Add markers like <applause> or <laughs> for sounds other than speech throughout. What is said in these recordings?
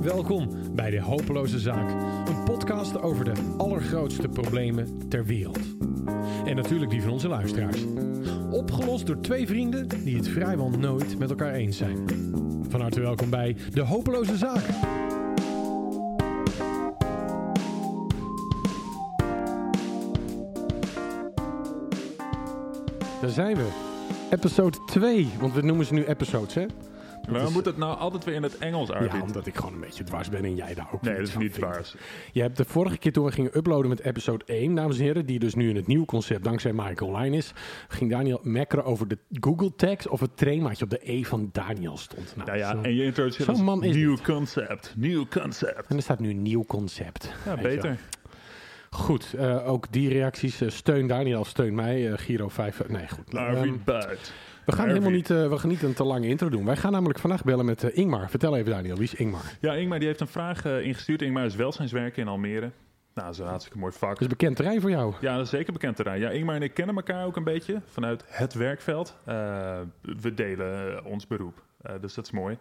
Welkom bij De Hopeloze Zaak, een podcast over de allergrootste problemen ter wereld. En natuurlijk die van onze luisteraars. Opgelost door twee vrienden die het vrijwel nooit met elkaar eens zijn. Van harte welkom bij De Hopeloze Zaak. Daar zijn we. Episode 2, want we noemen ze nu episodes, hè? Maar is- moeten het nou altijd weer in het Engels Ja, uitbieden. omdat ik gewoon een beetje dwars ben en jij daar ook nee, dat is niet waar. Je hebt de vorige keer toen we gingen uploaden met episode 1, dames en heren, die dus nu in het nieuwe concept dankzij Mike online is, ging Daniel mekkeren over de Google tags of het trainmaatje op de E van Daniel stond. Nou, Nou ja, zo- en je introduceert zo'n man is nieuw concept. Nieuw concept. en er staat nu een nieuw concept. Ja, beter. Goed, eh, ook die reacties. eh, steun Daniel, steun mij. eh, Giro 5. eh, nee, goed. Ehm, we gaan helemaal niet, we gaan niet een te lange intro doen. Wij gaan namelijk vandaag bellen met Ingmar. Vertel even Daniel, wie is Ingmar? Ja, Ingmar die heeft een vraag ingestuurd. Ingmar is welzijnswerker in Almere. Nou, dat is een hartstikke mooi vak. Dat is bekend terrein voor jou. Ja, dat is zeker bekend terrein. Ja, Ingmar en ik kennen elkaar ook een beetje vanuit het werkveld. We delen ons beroep. Dus dat is mooi.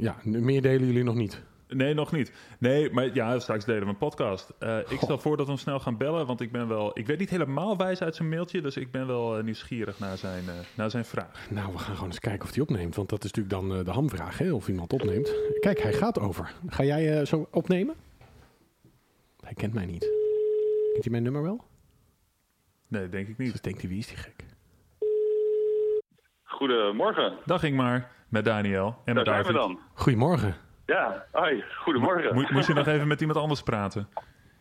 Ja, meer delen jullie nog niet. Nee, nog niet. Nee, maar ja, straks delen we een podcast. Eh, ik stel voor dat we hem snel gaan bellen, want ik ben wel... Ik weet niet helemaal wijs uit zijn mailtje, dus ik ben wel eh, nieuwsgierig naar zijn, eh, naar zijn vraag. Nou, we gaan gewoon eens kijken of hij opneemt. Want dat is natuurlijk dan de hamvraag, hè, of iemand opneemt. Kijk, hij gaat over. Ga jij eh, zo opnemen? Hij kent mij niet. Kent hij mijn nummer wel? Nee, denk ik niet. Dus denkt hij, wie is die gek? Goedemorgen. Dag Ingmar, met Daniel en Daar met zijn we David. dan. Goedemorgen. Ja, hoi, goedemorgen. Mo- moest je nog even met iemand anders praten?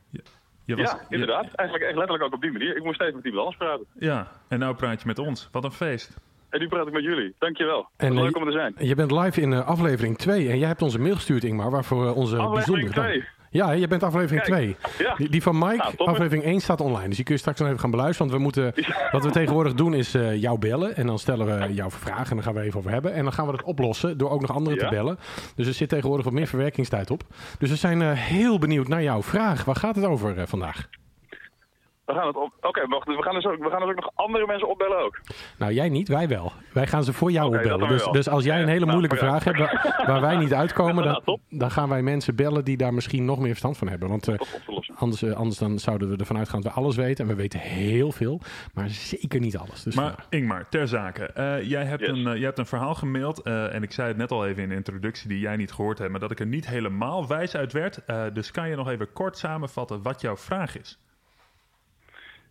Je, je was- ja, inderdaad. Eigenlijk echt letterlijk ook op die manier. Ik moest even met iemand anders praten. ja, en nou praat je met ons. Wat een feest. En nu praat ik met jullie. Dankjewel. En, Leuk eh, om er te zijn. Je bent live in eh, aflevering 2 en jij hebt onze mail gestuurd, Ingmar, waarvoor eh, onze Aflevering bijzondere... 2. Ja, je bent aflevering Kijk. 2. Ja. Die, die van Mike, Nou, aflevering 1 staat online. Dus die kun je straks nog even gaan beluisteren. Want we moeten, <laughs> wat we tegenwoordig doen is eh, jou bellen. En dan stellen we jouw vragen en dan gaan we even over hebben. En dan gaan we dat oplossen door ook nog anderen te bellen. Dus er zit tegenwoordig wat meer verwerkingstijd op. Dus we zijn eh, heel benieuwd naar jouw vraag. Waar gaat het over eh, vandaag? We gaan het op. Oké. Dus we gaan dus ook, we gaan dus ook nog andere mensen opbellen ook. Nou, jij niet, wij wel. Wij gaan ze voor jou opbellen. Dus, dus als jij een hele Nou, moeilijke vraag hebt waar, <laughs> waar wij niet uitkomen, dan, dan gaan wij mensen bellen die daar misschien nog meer verstand van hebben. Want eh. Anders, eh, anders dan zouden we ervan uitgaan dat we alles weten. En we weten heel veel, maar zeker niet alles. Dus Maar vandaar. Ingmar, ter zake. Eh, jij, hebt Yes. een, eh, jij hebt een verhaal gemaild. eh, en ik zei het net al even in de introductie die jij niet gehoord hebt. Maar dat ik er niet helemaal wijs uit werd. Eh, dus kan je nog even kort samenvatten wat jouw vraag is?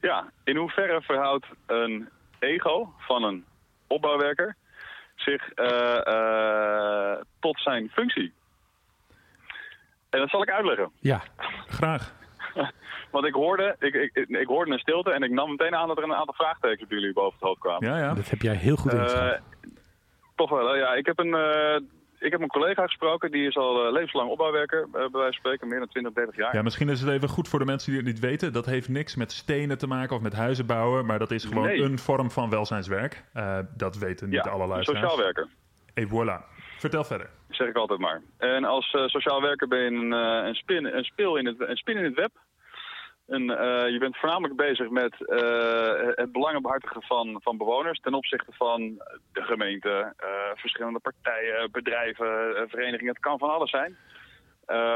Ja, in hoeverre verhoudt een ego van een opbouwwerker zich eh, eh, tot zijn functie? En dat zal ik uitleggen. ja, Graag. <laughs> Want ik hoorde, ik, ik, ik hoorde een stilte en ik nam meteen aan dat er een aantal vraagtekens op jullie boven het hoofd kwamen. Ja, ja. dat heb jij heel goed ingeschat. Eh, toch wel, ja. Ik heb, een, eh, ik heb een collega gesproken, die is al eh, levenslang opbouwwerker, eh, bij wijze van spreken, meer dan 20, 30 jaar. Ja, misschien is het even goed voor de mensen die het niet weten. Dat heeft niks met stenen te maken of met huizen bouwen. Maar dat is gewoon Nee. een vorm van welzijnswerk. Eh, dat weten niet Ja, alle luisteraars. sociaal werker, Et voilà. Vertel verder. zeg ik altijd maar. En als sociaal werker ben je een, een, spin, een, spil in het, een spin in het web. Eh, je bent voornamelijk bezig met eh, het belangen behartigen van, van bewoners ten opzichte van de gemeente, eh, verschillende partijen, bedrijven, verenigingen. Het kan van alles zijn.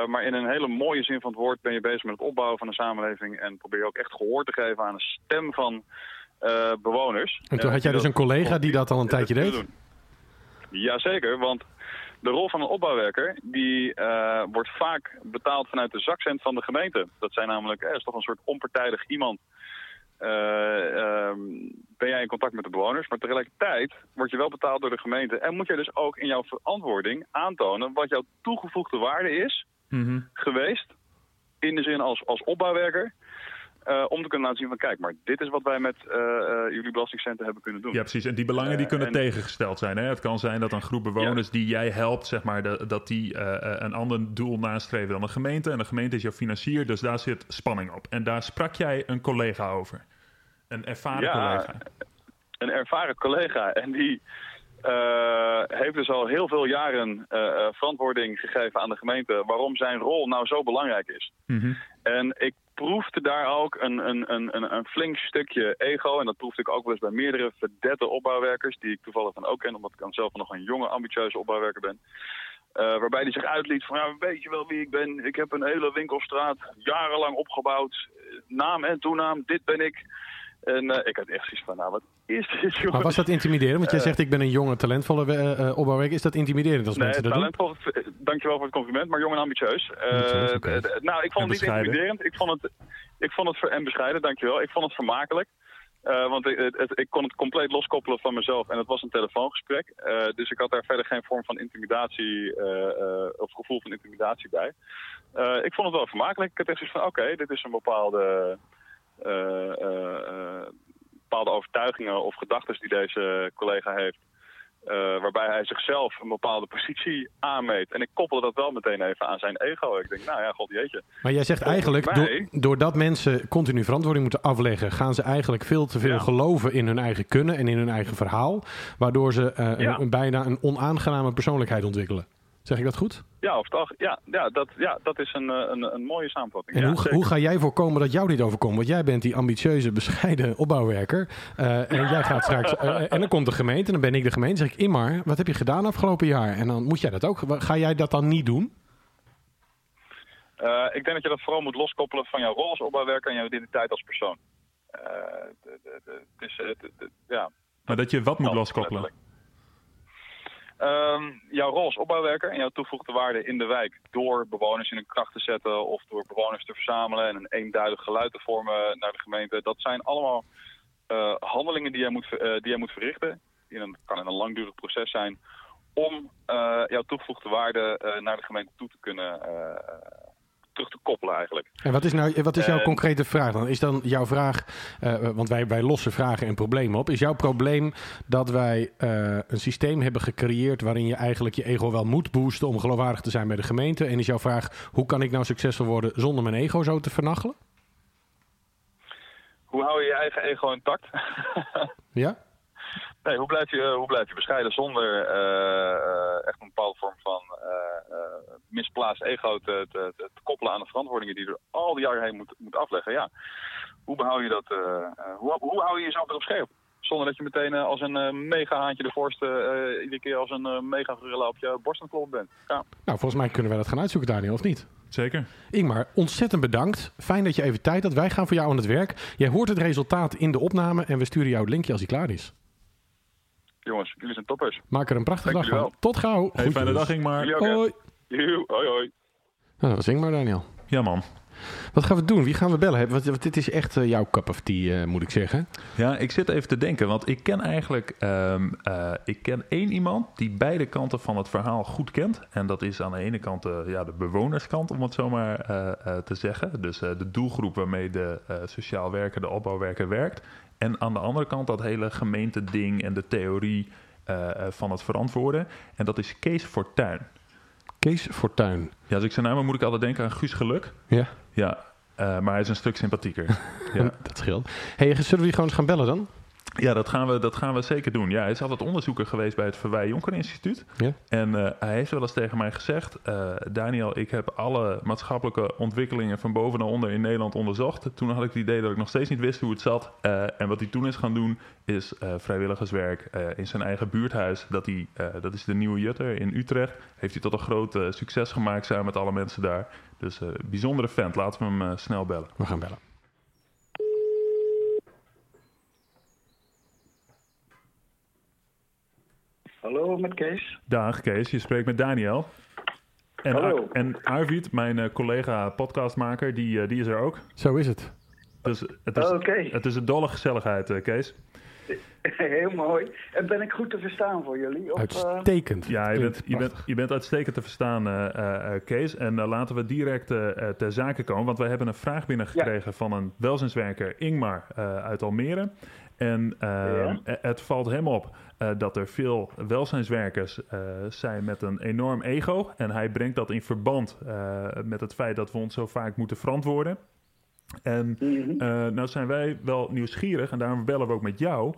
Maar in een hele mooie zin van het woord ben je bezig met het opbouwen van een samenleving en probeer je ook echt gehoor te geven aan de stem van bewoners. en toen had jij dus een collega die dat al een tijdje deed. Jazeker, want de rol van een opbouwwerker die eh, wordt vaak betaald vanuit de zakcent van de gemeente. Dat zijn namelijk, eh, is toch een soort onpartijdig iemand. Eh, ehm, ben jij in contact met de bewoners, maar tegelijkertijd word je wel betaald door de gemeente. En moet je dus ook in jouw verantwoording aantonen wat jouw toegevoegde waarde is Mhm. geweest. In de zin als, als opbouwwerker. Eh, om te kunnen laten zien van kijk, maar dit is wat wij met eh, eh, jullie belastingcenten hebben kunnen doen. Ja, precies. En die belangen die kunnen en- tegengesteld zijn. Hè? Het kan zijn dat een groep bewoners die jij helpt, zeg maar, dat, dat die een ander doel nastreven dan de gemeente. En de gemeente is jouw financier, dus daar zit spanning op. En daar sprak jij een collega over. Een ervaren Ja, collega. een ervaren collega. En die heeft dus al heel veel jaren verantwoording gegeven aan de gemeente waarom zijn rol nou zo belangrijk is. Mhm. En ik proefde daar ook een, een, een, een, flink stukje ego. En dat proefde ik ook wel eens bij meerdere verdette opbouwwerkers, die ik toevallig dan ook ken, omdat ik dan zelf nog een jonge, ambitieuze opbouwwerker ben. Uh, waarbij hij zich uitliet van, ja, weet je wel wie ik ben? Ik heb een hele winkelstraat jarenlang opgebouwd. Naam en toenaam, dit ben ik. En uh, ik had echt zoiets van, nou, wat is dit, jongen? Maar was dat intimiderend? Want jij zegt, ik ben een jonge, talentvolle uh, opbouwwerker. Is dat intimiderend als nee, mensen dat talentvol, doen? Dankjewel voor het compliment, maar jong en ambitieus. Ambitieus, okay. nou, ik vond het niet intimiderend. Ik vond het, ik vond het, en bescheiden, dankjewel. Ik vond het vermakelijk. Uh, want ik, het, het, ik, kon het compleet loskoppelen van mezelf en het was een telefoongesprek. Uh, dus ik had daar verder geen vorm van intimidatie uh, of gevoel van intimidatie bij. ik vond het wel vermakelijk. Ik had echt zoiets van, oké, okay, dit is een bepaalde, bepaalde overtuigingen of gedachten die deze collega heeft. Uh, waarbij hij zichzelf een bepaalde positie aanmeet. En ik koppel dat wel meteen even aan zijn ego. Ik denk, nou ja, god jeetje. Maar jij zegt eigenlijk, mij... door, doordat mensen continu verantwoording moeten afleggen... gaan ze eigenlijk veel te veel ja. geloven in hun eigen kunnen en in hun eigen verhaal. Waardoor ze uh, ja. een, een, bijna een onaangename persoonlijkheid ontwikkelen. Zeg ik dat goed? Ja, of toch? Ja, ja, dat, ja, dat is een, een, een mooie samenvatting. En ja, hoe, hoe, ga jij voorkomen dat jou niet overkomt? Want jij bent die ambitieuze, bescheiden opbouwwerker. Uh, en jij gaat straks. Uh, en dan komt de gemeente, en dan ben ik de gemeente. zeg ik, Immar, wat heb je gedaan afgelopen jaar? En dan moet jij dat ook. Ga jij dat dan niet doen? Uh, ik denk dat je dat vooral moet loskoppelen van jouw rol als opbouwwerker en jouw identiteit als persoon. het is, ja. Maar dat je wat moet loskoppelen? Um, jouw rol als opbouwwerker en jouw toegevoegde waarde in de wijk door bewoners in hun kracht te zetten of door bewoners te verzamelen en een eenduidig geluid te vormen naar de gemeente, dat zijn allemaal uh, handelingen die jij moet, uh, die jij moet verrichten. Een, kan een langdurig proces zijn om uh, jouw toegevoegde waarde naar de gemeente toe te kunnen terug te koppelen eigenlijk. En wat is, nou, wat is jouw en... concrete vraag dan? Is dan jouw vraag, uh, want wij, wij lossen vragen en problemen op. Is jouw probleem dat wij uh, een systeem hebben gecreëerd waarin je eigenlijk je ego wel moet boosten om geloofwaardig te zijn bij de gemeente? En is jouw vraag, hoe kan ik nou succesvol worden zonder mijn ego zo te vernachelen? Hoe hou je je eigen ego intact? <laughs> ja? Nee, hoe blijf je, hoe blijf je bescheiden zonder uh, echt een bepaalde vorm van uh, misplaatst ego te, te, te, koppelen aan de verantwoordingen die je er al die jaren heen moet, moet afleggen? Ja, hoe behoud je dat? hoe, hoe hou je jezelf erop scherp? Zonder dat je meteen als een mega haantje de voorste iedere keer als een mega gorilla op je borst aan het kloppen bent. Ja. Nou, volgens mij kunnen wij dat gaan uitzoeken, Daniel, of niet? Zeker. Ingmar, ontzettend bedankt. Fijn dat je even tijd had. Wij gaan voor jou aan het werk. Jij hoort het resultaat in de opname en we sturen jou het linkje als hij klaar is. Jongens, jullie zijn toppers. Maak er een prachtige dag van. Tot gauw. Hey, fijne dag, Ingmar. Hoi. Hoi, hoi. Nou, dat was Ingmar, Daniel. Ja, man. Wat gaan we doen? Wie gaan we bellen? Want, want dit is echt uh, jouw cup of tea, uh, moet ik zeggen. Ja, ik zit even te denken. Want ik ken eigenlijk... Um, uh, ik ken één iemand die beide kanten van het verhaal goed kent. En dat is aan de ene kant ja, de bewonerskant, om het zo maar te zeggen. Dus de doelgroep waarmee de sociaal werker, de opbouwwerker werkt. En aan de andere kant dat hele gemeenteding en de theorie uh, van het verantwoorden. En dat is Kees Fortuin. Kees Fortuin. Ja, als ik zijn naam moet ik altijd denken aan Guus Geluk. Ja. Ja, uh, maar hij is een stuk sympathieker. <laughs> ja. dat scheelt. Hey, zullen we die gewoon eens gaan bellen dan? Ja, dat gaan, we, dat gaan we zeker doen. Ja, hij is altijd onderzoeker geweest bij het Verwij Jonker Instituut. Ja. En uh, hij heeft wel eens tegen mij gezegd... Uh, Daniel, ik heb alle maatschappelijke ontwikkelingen van boven naar onder in Nederland onderzocht. Toen had ik het idee dat ik nog steeds niet wist hoe het zat. Uh, en wat hij toen is gaan doen, is vrijwilligerswerk in zijn eigen buurthuis. Dat, hij, dat is de Nieuwe Jutter in Utrecht. Heeft hij tot een groot succes gemaakt samen met alle mensen daar. Dus bijzondere vent. Laten we hem snel bellen. We gaan bellen. Hallo, met Kees. Dag Kees, je spreekt met Daniel. En, Hallo. Ar en Arvid, mijn uh, collega podcastmaker, die, uh, die is er ook. Zo is het. Dus het is, Oh, okay. het is een dolle gezelligheid, uh, Kees. <laughs> Heel mooi. En ben ik goed te verstaan voor jullie? Of, uitstekend. Ja, je bent, je, bent, je bent uitstekend te verstaan, Kees. En laten we direct ter zake komen, want wij hebben een vraag binnengekregen ja. van een welzijnswerker, Ingmar, uit Almere. En ja. het valt hem op uh, dat er veel welzijnswerkers uh, zijn met een enorm ego. En hij brengt dat in verband uh, met het feit dat we ons zo vaak moeten verantwoorden. En Mhm. nou zijn wij wel nieuwsgierig, en daarom bellen we ook met jou.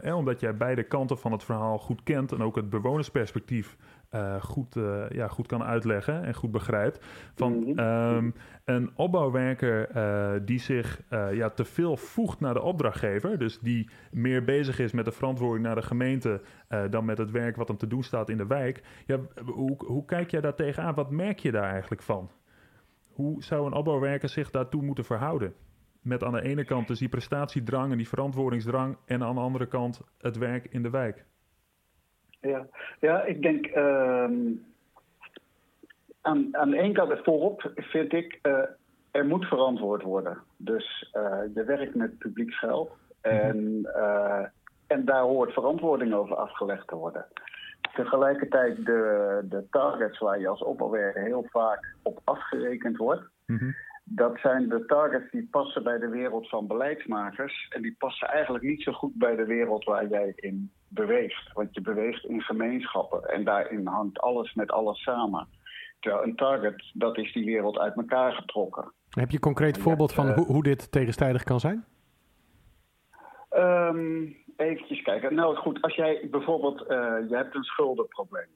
en omdat jij beide kanten van het verhaal goed kent en ook het bewonersperspectief uh, goed, uh, ja, goed kan uitleggen en goed begrijpt. Van Mhm. ehm, een opbouwwerker uh, die zich ja, te veel voegt naar de opdrachtgever, dus die meer bezig is met de verantwoording naar de gemeente dan met het werk wat hem te doen staat in de wijk. Ja, hoe, hoe kijk jij daar tegenaan? Wat merk je daar eigenlijk van? Hoe zou een opbouwwerker zich daartoe moeten verhouden? Met aan de ene kant dus die prestatiedrang en die verantwoordingsdrang en aan de andere kant het werk in de wijk. Ja, ja ik denk ehm, aan, aan de ene kant voorop vind ik uh, er moet verantwoord worden. Dus uh, je werkt met publiek geld en, uh, en daar hoort verantwoording over afgelegd te worden. Tegelijkertijd de, de targets waar je als opbouwwerker heel vaak op afgerekend wordt. Mm-hmm. Dat zijn de targets die passen bij de wereld van beleidsmakers. En die passen eigenlijk niet zo goed bij de wereld waar jij in beweegt. Want je beweegt in gemeenschappen en daarin hangt alles met alles samen. Terwijl een target, dat is die wereld uit elkaar getrokken. Heb je een concreet voorbeeld van uh, hoe, hoe dit tegenstrijdig kan zijn? Um, eventjes kijken. Nou goed, als jij bijvoorbeeld, uh, je hebt een schuldenprobleem.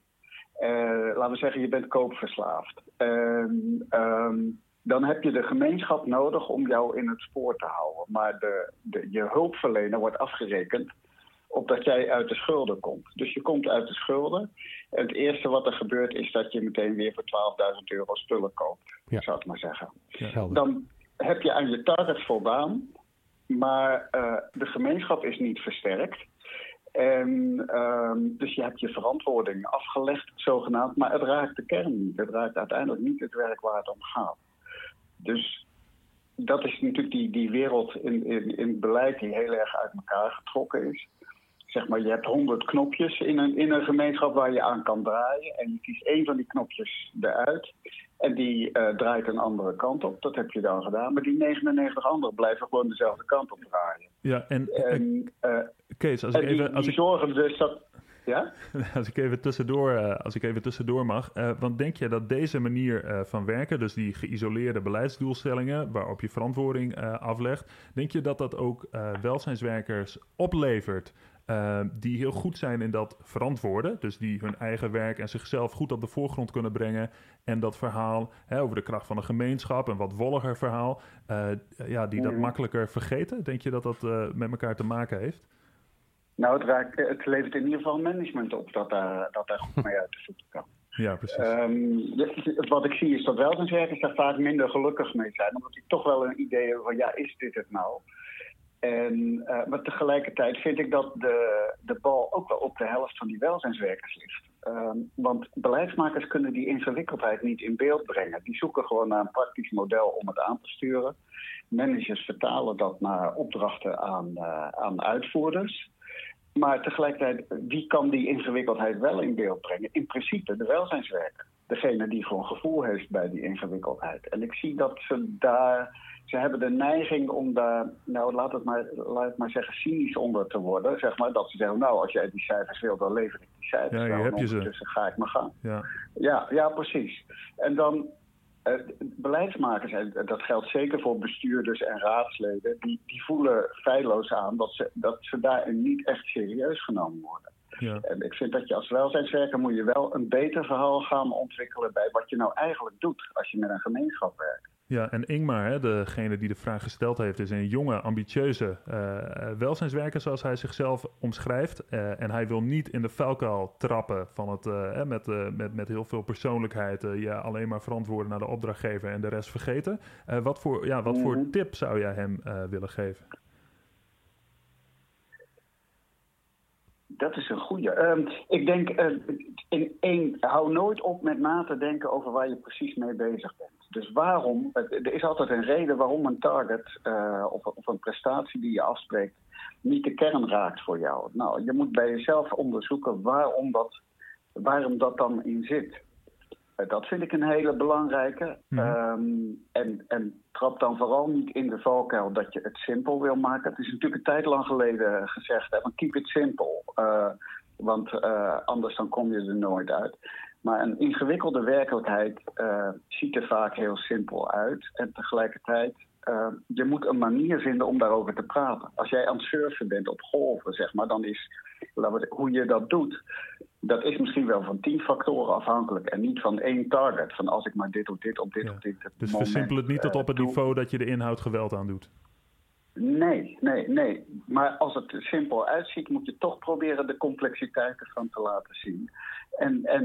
Uh, laten we zeggen, je bent koopverslaafd. Um, um, dan heb je de gemeenschap nodig om jou in het spoor te houden. Maar de, de, je hulpverlener wordt afgerekend op dat jij uit de schulden komt. Dus je komt uit de schulden. En het eerste wat er gebeurt is dat je meteen weer voor 12.000 euro spullen koopt. Ja. Zou ik maar zeggen. Ja, Dan heb je aan je target voldaan. Maar uh, de gemeenschap is niet versterkt. En um, dus je hebt je verantwoording afgelegd, zogenaamd. Maar het raakt de kern niet. Het raakt uiteindelijk niet het werk waar het om gaat. Dus dat is natuurlijk die, die wereld in, in, in beleid die heel erg uit elkaar getrokken is. Zeg maar, je hebt honderd knopjes in een, in een gemeenschap waar je aan kan draaien. En je kiest één van die knopjes eruit. En die uh, draait een andere kant op. Dat heb je dan gedaan. Maar die 99 anderen blijven gewoon dezelfde kant op draaien. Ja, en, en, uh, Kees, als en ik even... die, Als die ik... zorgen dus dat... Ja? <laughs> Als ik even tussendoor, als ik even tussendoor mag. Uh, want denk je dat deze manier uh, van werken, dus die geïsoleerde beleidsdoelstellingen waarop je verantwoording aflegt, denk je dat dat ook welzijnswerkers oplevert? Die heel goed zijn in dat verantwoorden. Dus die hun eigen werk en zichzelf goed op de voorgrond kunnen brengen. En dat verhaal hè, over de kracht van een gemeenschap, een wat wolliger verhaal. ja, die dat Mhm. makkelijker vergeten. Denk je dat dat met elkaar te maken heeft? Nou, het, raakt, het levert in ieder geval management op dat daar, dat daar goed mee uit de voeten kan. <laughs> Ja, precies. Um, wat ik zie is dat welzijnswerkers daar vaak minder gelukkig mee zijn. Omdat die toch wel een idee hebben van, ja, is dit het nou? En, uh, maar tegelijkertijd vind ik dat de, de bal ook wel op de helft van die welzijnswerkers ligt. Um, want beleidsmakers kunnen die ingewikkeldheid niet in beeld brengen. Die zoeken gewoon naar een praktisch model om het aan te sturen. Managers vertalen dat naar opdrachten aan, uh, aan uitvoerders. Maar tegelijkertijd, wie kan die ingewikkeldheid wel in beeld brengen? In principe de welzijnswerker. Degene die gewoon gevoel heeft bij die ingewikkeldheid. En ik zie dat ze daar. Ze hebben de neiging om daar, nou laat het maar, laat het maar zeggen, cynisch onder te worden. Zeg maar, dat ze zeggen, nou als jij die cijfers wil, dan lever ik die cijfers. Ja, heb je ze. Ga ik maar gaan. Ja. Ja, ja, precies. En dan uh, beleidsmakers, en dat geldt zeker voor bestuurders en raadsleden, die, die voelen feilloos aan dat ze, dat ze daarin niet echt serieus genomen worden. Ja. En ik vind dat je als welzijnswerker moet je wel een beter verhaal gaan ontwikkelen bij wat je nou eigenlijk doet als je met een gemeenschap werkt. Ja, en Ingmar, hè, degene die de vraag gesteld heeft, is een jonge, ambitieuze uh, welzijnswerker, zoals hij zichzelf omschrijft. Uh, en hij wil niet in de vuilkuil trappen van het, uh, met, met, met heel veel persoonlijkheid, ja, alleen maar verantwoorden naar de opdrachtgever en de rest vergeten. wat voor, ja, wat Mhm. voor tip zou jij hem willen geven? Dat is een goede. Um, ik denk, in één, hou nooit op met na te denken over waar je precies mee bezig bent. Dus waarom, er is altijd een reden waarom een target uh, of, of, een prestatie die je afspreekt niet de kern raakt voor jou. Nou, je moet bij jezelf onderzoeken waarom dat, waarom dat dan in zit. Uh, dat vind ik een hele belangrijke. Um, en, en trap dan vooral niet in de valkuil dat je het simpel wil maken. Het is natuurlijk een tijd lang geleden gezegd, hè, van keep it simple. Uh, want uh, anders dan kom je er nooit uit. Maar een ingewikkelde werkelijkheid uh, ziet er vaak heel simpel uit. En tegelijkertijd uh, je moet een manier vinden om daarover te praten. Als jij aan het surfen bent op golven, zeg maar, dan is we, hoe je dat doet, dat is misschien wel van tien factoren afhankelijk en niet van één target. Van als ik maar dit of dit op dit ja. of dit. Dus versimpel het niet tot op het niveau dat je de inhoud geweld aan doet. Nee, nee, nee. Maar als het simpel uitziet, moet je toch proberen de complexiteit ervan te laten zien. En, en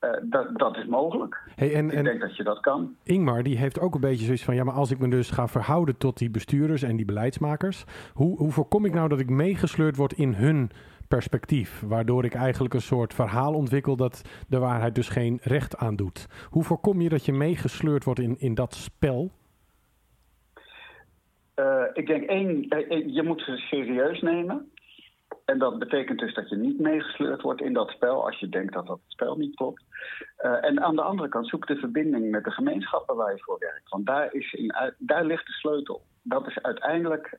uh, dat, dat is mogelijk. Hey, en, Ik denk dat je dat kan. Ingmar die heeft ook een beetje zoiets van: ja, maar als ik me dus ga verhouden tot die bestuurders en die beleidsmakers, hoe, hoe voorkom ik nou dat ik meegesleurd word in hun perspectief, waardoor ik eigenlijk een soort verhaal ontwikkel dat de waarheid dus geen recht aan doet? Hoe voorkom je dat je meegesleurd wordt in, in dat spel? Uh, ik denk één, je moet ze serieus nemen. En dat betekent dus dat je niet meegesleurd wordt in dat spel als je denkt dat dat spel niet klopt. En aan de andere kant zoek de verbinding met de gemeenschappen waar je voor werkt. Want daar, is in, daar ligt de sleutel. Dat is uiteindelijk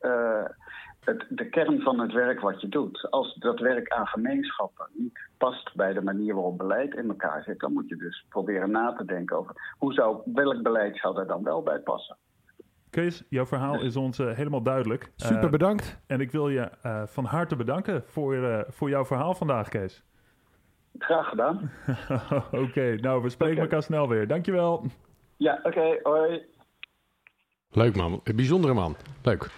het, de kern van het werk wat je doet. Als dat werk aan gemeenschappen niet past bij de manier waarop beleid in elkaar zit, dan moet je dus proberen na te denken over hoe zou, welk beleid zou er dan wel bij passen. Kees, jouw verhaal is ons uh, helemaal duidelijk. Super bedankt. Uh, en ik wil je uh, van harte bedanken voor, voor jouw verhaal vandaag, Kees. Graag gedaan. <laughs> oké, okay, nou, we spreken okay. elkaar snel weer. Dankjewel. Ja, oké, okay, hoi. Leuk man, een bijzondere man. Leuk.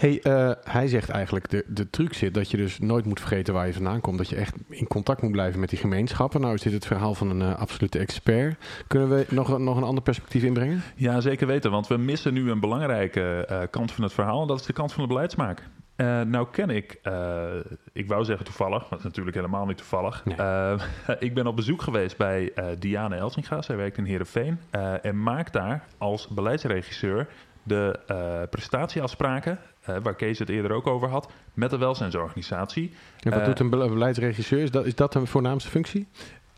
Hey, uh, hij zegt eigenlijk, de, de truc zit dat je dus nooit moet vergeten waar je vandaan komt. Dat je echt in contact moet blijven met die gemeenschappen. Nou is dit het verhaal van een uh, absolute expert. Kunnen we nog, nog een ander perspectief inbrengen? Ja, zeker weten. Want we missen nu een belangrijke uh, kant van het verhaal. En dat is de kant van de beleidsmaker. Uh, nou ken ik, uh, ik wou zeggen toevallig, maar dat is natuurlijk helemaal niet toevallig. Nee. Uh, <laughs> ik ben op bezoek geweest bij Diane Elsinga. Zij werkt in Heerenveen en maakt daar als beleidsregisseur de prestatieafspraken uh, waar Kees het eerder ook over had, met de welzijnsorganisatie. En wat uh, doet een beleidsregisseur? Is dat, is dat een voornaamste functie?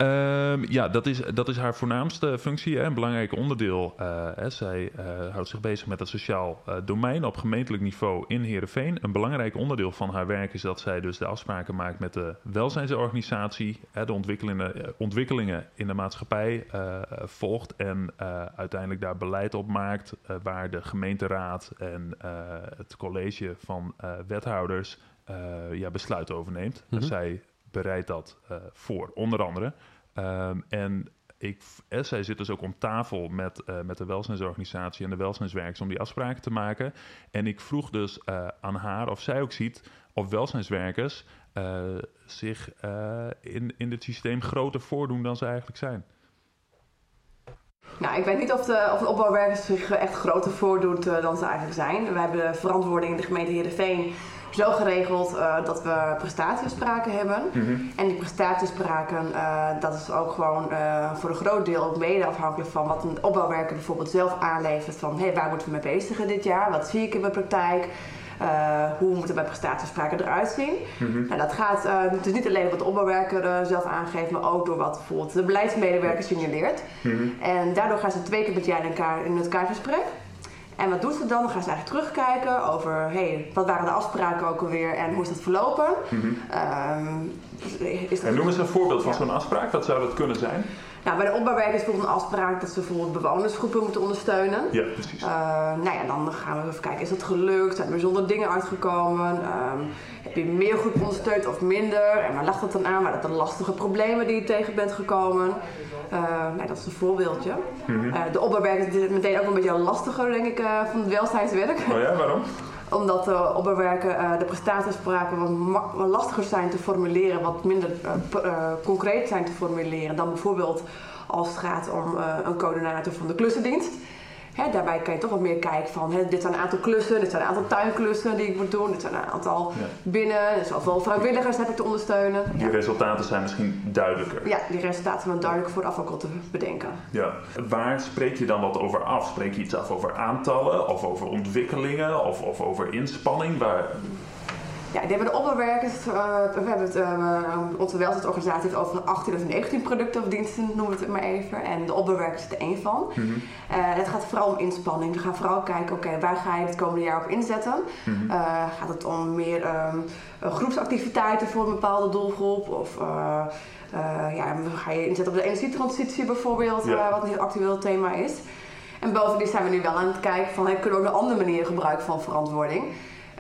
Um, ja, dat is, dat is haar voornaamste functie, hè, een belangrijk onderdeel. Uh, hè, zij houdt zich bezig met het sociaal domein op gemeentelijk niveau in Heerenveen. Een belangrijk onderdeel van haar werk is dat zij dus de afspraken maakt met de welzijnsorganisatie. Hè, de ontwikkelingen, ontwikkelingen in de maatschappij volgt en uiteindelijk daar beleid op maakt. waar de gemeenteraad en het college van wethouders ja, besluit over neemt. Mm -hmm. Zij bereidt dat voor, onder andere. Um, en ik, eh, zij zit dus ook om tafel met, uh, met de welzijnsorganisatie en de welzijnswerkers om die afspraken te maken. En ik vroeg dus uh, aan haar of zij ook ziet of welzijnswerkers zich in, in dit systeem groter voordoen dan ze eigenlijk zijn. Nou, ik weet niet of de, of de opbouwwerkers zich echt groter voordoet dan ze eigenlijk zijn. We hebben verantwoording in de gemeente Heerenveen zo geregeld uh, dat we prestatieafspraken hebben. Mm -hmm. En die prestatieafspraken, uh, dat is ook gewoon uh, voor een groot deel ook mede afhankelijk van wat een opbouwwerker bijvoorbeeld zelf aanlevert. Van hé, hey, waar moeten we mee bezigen dit jaar? Wat zie ik in mijn praktijk? hoe moeten mijn prestatieafspraken eruit zien? Mm -hmm. nou, dat gaat dus niet alleen wat de opbouwwerker zelf aangeeft, maar ook door wat bijvoorbeeld de beleidsmedewerker signaleert. Mm -hmm. En daardoor gaan ze twee keer per jaar in, elkaar, in het kaartgesprek. En wat doet ze dan? Dan gaan ze eigenlijk terugkijken over hey, wat waren de afspraken ook alweer en hoe is dat verlopen. Mm -hmm. um, is dat en noem eens een voorbeeld van ja. zo'n afspraak. Wat zou dat kunnen zijn? Nou, bij de opbouwwerk is bijvoorbeeld een afspraak dat ze bijvoorbeeld bewonersgroepen moeten ondersteunen. Ja, precies. Uh, nou ja, dan gaan we even kijken, is dat gelukt? Zijn er bijzondere dingen uitgekomen? Um, heb je meer goed ondersteund of minder? En waar lag dat dan aan? Waar dat de lastige problemen die je tegen bent gekomen? Uh, nou, dat is een voorbeeldje. Mm -hmm. uh, de opbouwwerk is meteen ook een beetje lastiger, denk ik, van het welzijnswerk. Oh ja, waarom? Omdat de opbouwwerken de prestatiespraken wat, wat lastiger zijn te formuleren, wat minder concreet zijn te formuleren dan bijvoorbeeld als het gaat om een coördinator van de klussendienst. Hè, daarbij kan je toch wat meer kijken van hè, dit zijn een aantal klussen, dit zijn een aantal tuinklussen die ik moet doen, dit zijn een aantal ja. binnen, dus zoveel vrijwilligers heb ik te ondersteunen. Die ja. resultaten zijn misschien duidelijker. Ja, die resultaten zijn duidelijk vooraf ook al te bedenken. Ja. Waar spreek je dan wat over af? Spreek je iets af over aantallen of over ontwikkelingen of, of over inspanning? Waar, ja, die hebben de opbouwwerkers, uh, we hebben het, uh, onze welzijnsorganisatie heeft over 18 of 19 producten of diensten, noemen we het maar even. En de opbouwwerkers is er één van. Mm -hmm. uh, het gaat vooral om inspanning. We gaan vooral kijken, oké, okay, waar ga je het komende jaar op inzetten? Mm -hmm. gaat het om meer um, groepsactiviteiten voor een bepaalde doelgroep? Of ja, ga je inzetten op de energietransitie bijvoorbeeld, ja. wat een heel actueel thema is? En bovendien zijn we nu wel aan het kijken van, hey, kunnen we ook een andere manier gebruiken van verantwoording?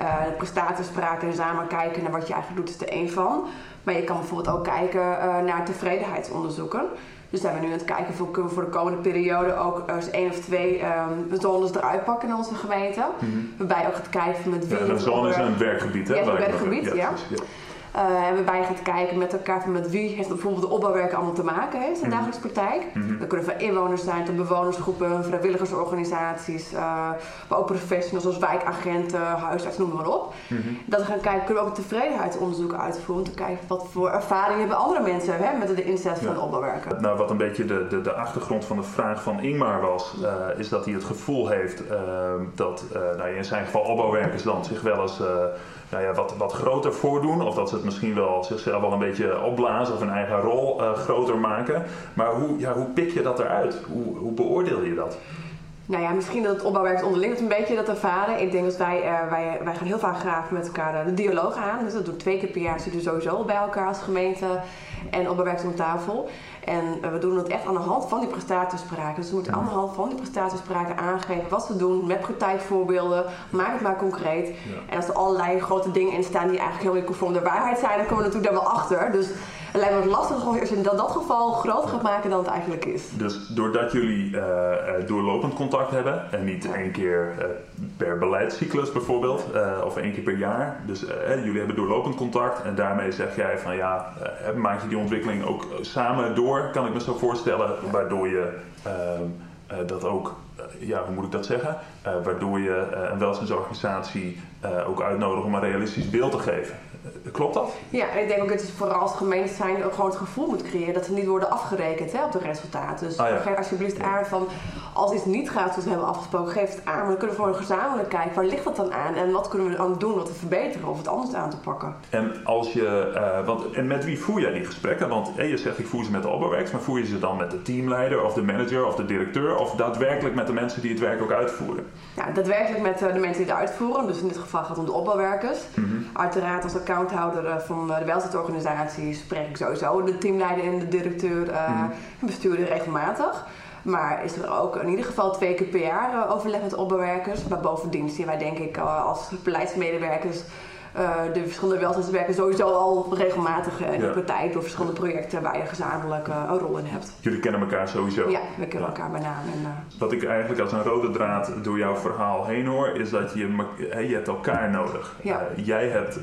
Uh, de en samen kijken naar wat je eigenlijk doet is er één van. Maar je kan bijvoorbeeld ook kijken uh, naar tevredenheidsonderzoeken. Dus zijn we nu aan het kijken of kunnen we voor de komende periode ook eens één of twee um, zones eruit pakken in onze gemeente. Mm -hmm. Waarbij ook gaat kijken met wie. Ja, een zone is een werkgebied, hè? Ja, een werkgebied, ja. ja. Uh, en waarbij je gaat kijken met elkaar van met wie heeft bijvoorbeeld de opbouwwerken allemaal te maken heeft in de dagelijkse praktijk. Mm -hmm. Dat kunnen van inwoners zijn tot bewonersgroepen, vrijwilligersorganisaties, uh, maar ook professionals zoals wijkagenten, huisartsen, noem maar op. Mm -hmm. Dat we gaan kijken, kunnen we ook tevredenheidsonderzoek uitvoeren om te kijken wat voor ervaring hebben andere mensen hè, met de inzet ja. van de opbouwwerken. Nou, wat een beetje de, de, de achtergrond van de vraag van Ingmar was, uh, is dat hij het gevoel heeft dat nou, in zijn geval opbouwwerkers dan zich wel eens nou ja, wat, wat groter voordoen. Of dat ze het misschien wel zichzelf wel een beetje opblazen of hun eigen rol uh, groter maken. Maar hoe, ja, hoe pik je dat eruit? Hoe, hoe beoordeel je dat? Nou ja, misschien dat het opbouwwerk onderling een beetje dat ervaren. Ik denk dat wij, uh, wij, wij gaan heel vaak graag met elkaar de dialoog aan. Dus dat doen twee keer per jaar zitten we sowieso bij elkaar als gemeente en opbouwwerk om tafel. En uh, we doen het echt aan de hand van die prestatiespraken. Dus we moeten aan de hand van die prestatiespraken aangeven wat ze doen met praktijkvoorbeelden. Maak het maar concreet. Ja. En als er allerlei grote dingen in staan die eigenlijk helemaal niet conform de waarheid zijn, dan komen we natuurlijk daar wel achter. Dus het lijkt me wat lastig als je in dat, dat geval groter gaat maken dan het eigenlijk is. Dus doordat jullie uh, doorlopend contact hebben en niet één keer uh, per beleidscyclus bijvoorbeeld, of één keer per jaar. Dus jullie hebben doorlopend contact en daarmee zeg jij van ja, maak je die ontwikkeling ook samen door, kan ik me zo voorstellen, waardoor je ehm, dat ook ja, hoe moet ik dat zeggen? Uh, waardoor je uh, een welzijnsorganisatie uh, ook uitnodigt om een realistisch beeld te geven. Klopt dat? Ja, en ik denk ook dat je vooral als gemeente zijn ook gewoon het gevoel moet creëren dat ze niet worden afgerekend hè, op de resultaten. Dus ah, ja. geef alsjeblieft aan van als iets niet gaat zoals we hebben afgesproken, geef het aan. Maar dan kunnen we voor een gezamenlijk kijken, waar ligt dat dan aan? En wat kunnen we aan doen om te verbeteren of het anders aan te pakken? En als je, uh, want, en met wie voer jij die gesprekken? Want hey, je zegt ik voer ze met de opbouwwerks, maar voer je ze dan met de teamleider of de manager of de directeur of daadwerkelijk met de mensen die het werk ook uitvoeren? Ja, daadwerkelijk met uh, de mensen die het uitvoeren. Dus in dit geval gaat het om de opbouwwerkers. Mm -hmm. Uiteraard als accounthouder van de welzijnsorganisatie spreek ik sowieso de teamleider en de directeur mm -hmm. en bestuurder regelmatig. Maar is er ook in ieder geval twee keer per jaar uh, overleg met opbouwwerkers. Maar bovendien zien wij denk ik uh, als beleidsmedewerkers de verschillende welzijnswerken sowieso al regelmatig in ja. de praktijk door verschillende projecten waar je gezamenlijk uh, een rol in hebt. Jullie kennen elkaar sowieso? Ja, we kennen elkaar bij naam. En. Wat ik eigenlijk als een rode draad door jouw verhaal heen hoor, is dat je, je hebt elkaar nodig. Ja. jij hebt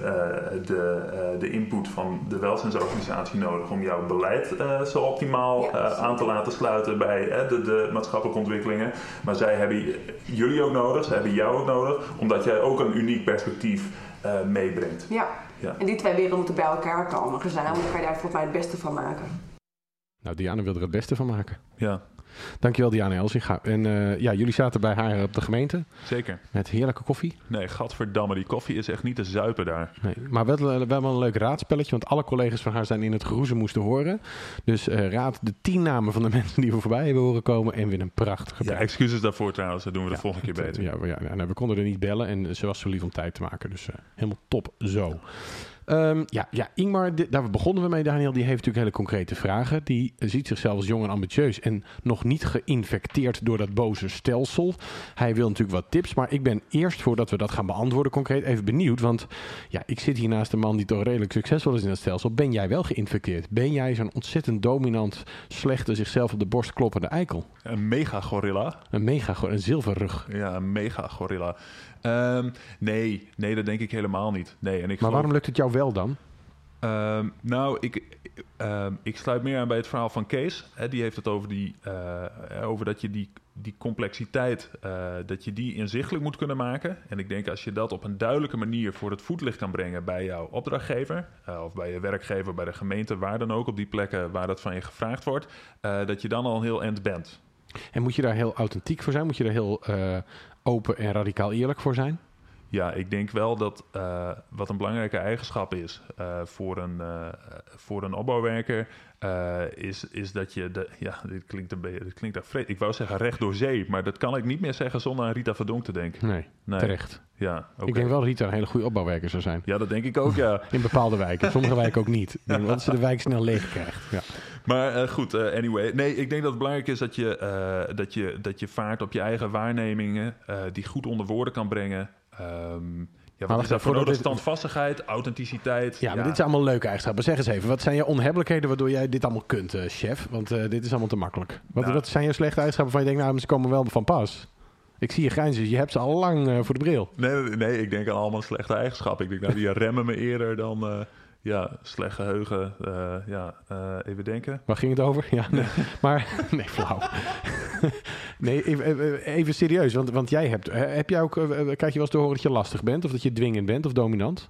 de, de input van de welzijnsorganisatie nodig om jouw beleid zo optimaal aan te laten sluiten bij de, de maatschappelijke ontwikkelingen. Maar zij hebben jullie ook nodig, zij hebben jou ook nodig, omdat jij ook een uniek perspectief uh, meebrengt. Ja. ja, en die twee werelden moeten bij elkaar komen. Gezamenlijk kan je daar volgens mij het beste van maken. Nou, Diana wil er het beste van maken. Ja. Dankjewel Diana Elsinga. En uh, ja, jullie zaten bij haar op de gemeente. Zeker. Met heerlijke koffie. Nee, gadverdamme, die koffie is echt niet te zuipen daar. Nee, maar wel, wel een leuk raadspelletje, want alle collega's van haar zijn in het geroezen moesten horen. Dus uh, raad de tien namen van de <laughs> mensen die we voorbij hebben horen komen en win een prachtige Ja, excuses daarvoor trouwens, dat doen we ja, de volgende keer beter. Ja, ja, ja nou, we konden er niet bellen en ze was zo lief om tijd te maken. Dus uh, helemaal top zo. Um, ja, ja, Ingmar, daar begonnen we mee, Daniel. Die heeft natuurlijk hele concrete vragen. Die ziet zichzelf als jong en ambitieus en nog niet geïnfecteerd door dat boze stelsel. Hij wil natuurlijk wat tips, maar ik ben eerst, voordat we dat gaan beantwoorden concreet, even benieuwd. Want ja, ik zit hier naast een man die toch redelijk succesvol is in dat stelsel. Ben jij wel geïnfecteerd? Ben jij zo'n ontzettend dominant, slechte, zichzelf op de borst kloppende eikel? Een mega gorilla. Een mega gorilla, een zilverrug. Ja, een mega gorilla. Um, nee, nee, dat denk ik helemaal niet. Nee, en ik maar geloof... waarom lukt het jou wel dan? Um, nou, ik, um, ik sluit meer aan bij het verhaal van Kees. Hè, die heeft het over, die, uh, over dat je die, die complexiteit, uh, dat je die inzichtelijk moet kunnen maken. En ik denk als je dat op een duidelijke manier voor het voetlicht kan brengen bij jouw opdrachtgever, uh, of bij je werkgever, bij de gemeente, waar dan ook, op die plekken waar dat van je gevraagd wordt, dat je dan al heel end bent. En moet je daar heel authentiek voor zijn? Moet je daar heel open en radicaal eerlijk voor zijn? Ja, ik denk wel dat uh, wat een belangrijke eigenschap is uh, voor, een, uh, voor een opbouwwerker, is, is dat je, de, ja, dit klinkt een beetje, dit klinkt afvreed. Ik wou zeggen recht door zee, maar dat kan ik niet meer zeggen zonder aan Rita Verdonk te denken. Nee, nee. terecht. Ja, okay. Ik denk wel dat Rita een hele goede opbouwwerker zou zijn. Ja, dat denk ik ook, ja. <laughs> In bepaalde wijken, sommige wijken ook niet. Dat ze de wijk snel leeg krijgt. Ja. Maar eh, goed, eh, anyway. Nee, ik denk dat het belangrijk is dat je, eh, dat je, dat je vaart op je eigen waarnemingen... eh, die goed onder woorden kan brengen. Ehm, ja, wat is daarvoor nodig? dit- Standvastigheid, authenticiteit. Ja, maar dit zijn allemaal leuke eigenschappen. Zeg eens even, wat zijn je onhebbelijkheden waardoor jij dit allemaal kunt, eh, chef? Want eh, dit is allemaal te makkelijk. Wat, Nou. wat zijn je slechte eigenschappen van je denkt, nou, ze komen wel van pas? Ik zie je grijnzen, dus je hebt ze al lang eh, voor de bril. Nee, nee, nee, ik denk aan allemaal slechte eigenschappen. Ik denk, nou, die remmen me eerder dan... ja, slecht geheugen. eh, ja, eh, even denken. Waar ging het over? Ja, nee. <laughs> maar nee, flauw. <laughs> nee, even, even- serieus, want, want jij hebt, eh, heb jij ook, krijg je wel eens te horen dat je lastig bent, of dat je dwingend bent of dominant?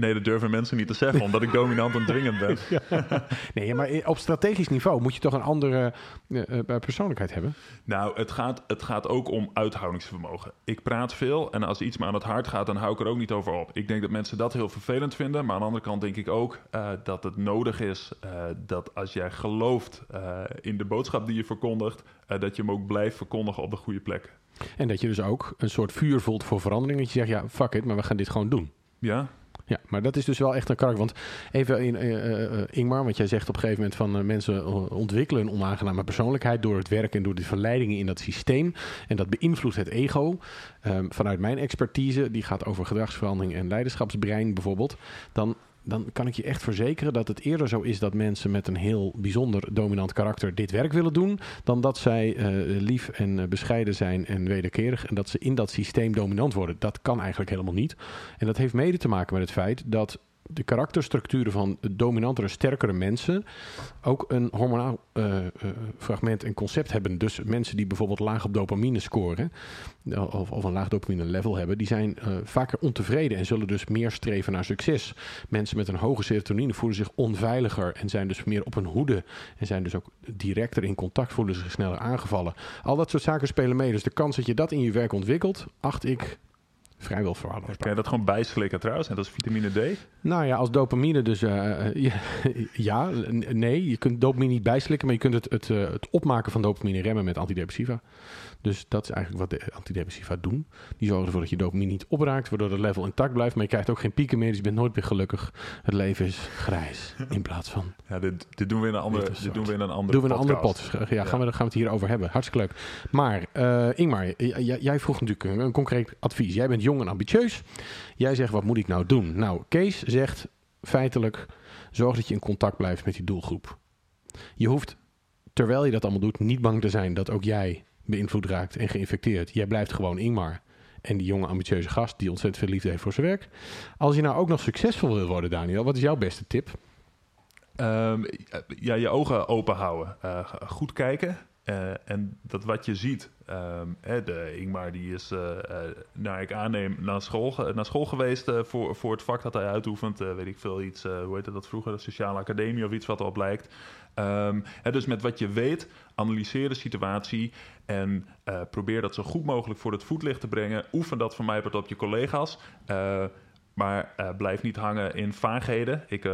Nee, dat durven mensen niet te zeggen, omdat ik dominant en dwingend ben. <laughs> Nee, maar op strategisch niveau moet je toch een andere eh, eh, persoonlijkheid hebben? Nou, het gaat, het gaat ook om uithoudingsvermogen. Ik praat veel en als iets me aan het hart gaat, dan hou ik er ook niet over op. Ik denk dat mensen dat heel vervelend vinden, maar aan de andere kant denk ik ook eh, dat het nodig is eh, dat als jij gelooft eh, in de boodschap die je verkondigt, eh, dat je hem ook blijft verkondigen op de goede plek. En dat je dus ook een soort vuur voelt voor verandering. Dat je zegt, ja, fuck it, maar we gaan dit gewoon doen. Ja? Ja, maar dat is dus wel echt een karakter. Want even in eh, eh, Ingmar, want jij zegt op een gegeven moment van eh, mensen eh, ontwikkelen een onaangename persoonlijkheid door het werk en door de verleidingen in dat systeem. En dat beïnvloedt het ego. Ehm, vanuit mijn expertise, die gaat over gedragsverandering en leiderschapsbrein bijvoorbeeld, dan. Dan kan ik je echt verzekeren dat het eerder zo is dat mensen met een heel bijzonder dominant karakter dit werk willen doen, dan dat zij eh, lief en eh, bescheiden zijn en wederkerig en dat ze in dat systeem dominant worden. Dat kan eigenlijk helemaal niet. En dat heeft mede te maken met het feit dat de karakterstructuren van dominantere, sterkere mensen ook een hormonaal eh, eh, fragment en concept hebben. Dus mensen die bijvoorbeeld laag op dopamine scoren, eh, of, of een laag dopamine level hebben, die zijn vaker ontevreden en zullen dus meer streven naar succes. Mensen met een hoge serotonine voelen zich onveiliger en zijn dus meer op hun hoede en zijn dus ook directer in contact, voelen zich sneller aangevallen. Al dat soort zaken spelen mee. Dus de kans dat je dat in je werk ontwikkelt, acht ik vrijwel verwaarloosbaar. Kan je dat gewoon bijslikken trouwens, net als vitamine D? Nou ja, als dopamine dus... eh, eh, <laughs> ja, nee, je kunt dopamine niet bijslikken... maar je kunt het, het, eh, het opmaken van dopamine remmen met antidepressiva. Dus dat is eigenlijk wat de antidepressiva doen. Die zorgen ervoor dat je dopamine niet opraakt... waardoor het level intact blijft... maar je krijgt ook geen pieken meer... dus je bent nooit meer gelukkig. Het leven is grijs <laughs> in plaats van... Ja, dit, dit doen we in een andere, Dit doen we in een andere Doen we een andere pot. Ja, Gaan, we, gaan we het hierover hebben. Hartstikke leuk. Maar eh, Ingmar, jij vroeg natuurlijk een, een concreet advies. Jij bent jong en ambitieus. Jij zegt, wat moet ik nou doen? Nou, Kees zegt feitelijk, zorg dat je in contact blijft met die doelgroep. Je hoeft, terwijl je dat allemaal doet, niet bang te zijn dat ook jij beïnvloed raakt en geïnfecteerd. Jij blijft gewoon Ingmar. En die jonge ambitieuze gast die ontzettend veel liefde heeft voor zijn werk. Als je nou ook nog succesvol wil worden, Daniel, wat is jouw beste tip? Ehm, ja, je ogen open houden. Eh, goed kijken. Eh, en dat wat je ziet. ehm, hè, de Ingmar die is, eh, eh, naar ik aanneem, naar school, naar school geweest voor, voor het vak dat hij uitoefent. Weet ik veel, iets, hoe heette dat vroeger? De sociale academie of iets wat erop lijkt. Ehm, hè, dus met wat je weet, analyseer de situatie en eh, probeer dat zo goed mogelijk voor het voetlicht te brengen. Oefen dat van mij op je collega's. Eh, maar eh, blijf niet hangen in vaagheden. Ik,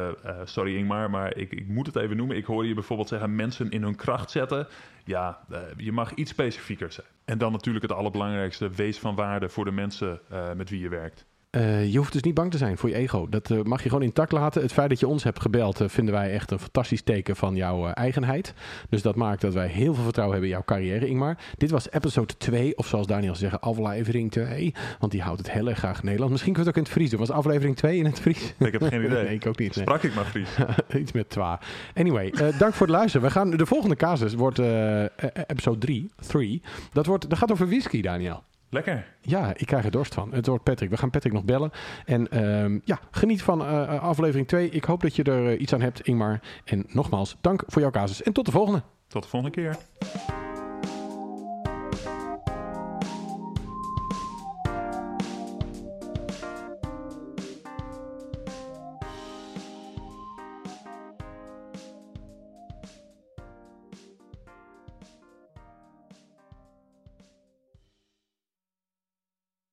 sorry Ingmar, maar ik, ik moet het even noemen. Ik hoorde je bijvoorbeeld zeggen mensen in hun kracht zetten. Ja, je mag iets specifieker zijn. En dan natuurlijk het allerbelangrijkste, wees van waarde voor de mensen met wie je werkt. Eh, je hoeft dus niet bang te zijn voor je ego. Dat eh, mag je gewoon intact laten. Het feit dat je ons hebt gebeld eh, vinden wij echt een fantastisch teken van jouw eigenheid. Dus dat maakt dat wij heel veel vertrouwen hebben in jouw carrière, Ingmar. Dit was episode 2, of zoals Daniel zegt, aflevering 2. Want die houdt het heel erg graag Nederlands. Misschien kunnen we het ook in het Fries doen. Was aflevering 2 in het Fries? Ik heb geen idee. <laughs> nee, ik ook niet. nee. Sprak ik maar Fries. <laughs> Iets met twa. Anyway, dank voor het luisteren. We gaan, de volgende casus wordt eh, episode 3. 3. Dat, wordt, dat gaat over whisky, Daniel. Lekker. Ja, ik krijg er dorst van. Het wordt Patrick. We gaan Patrick nog bellen. En ehm, ja, geniet van eh, aflevering 2. Ik hoop dat je er eh, iets aan hebt, Ingmar. En nogmaals, dank voor jouw casus. En tot de volgende. Tot de volgende keer.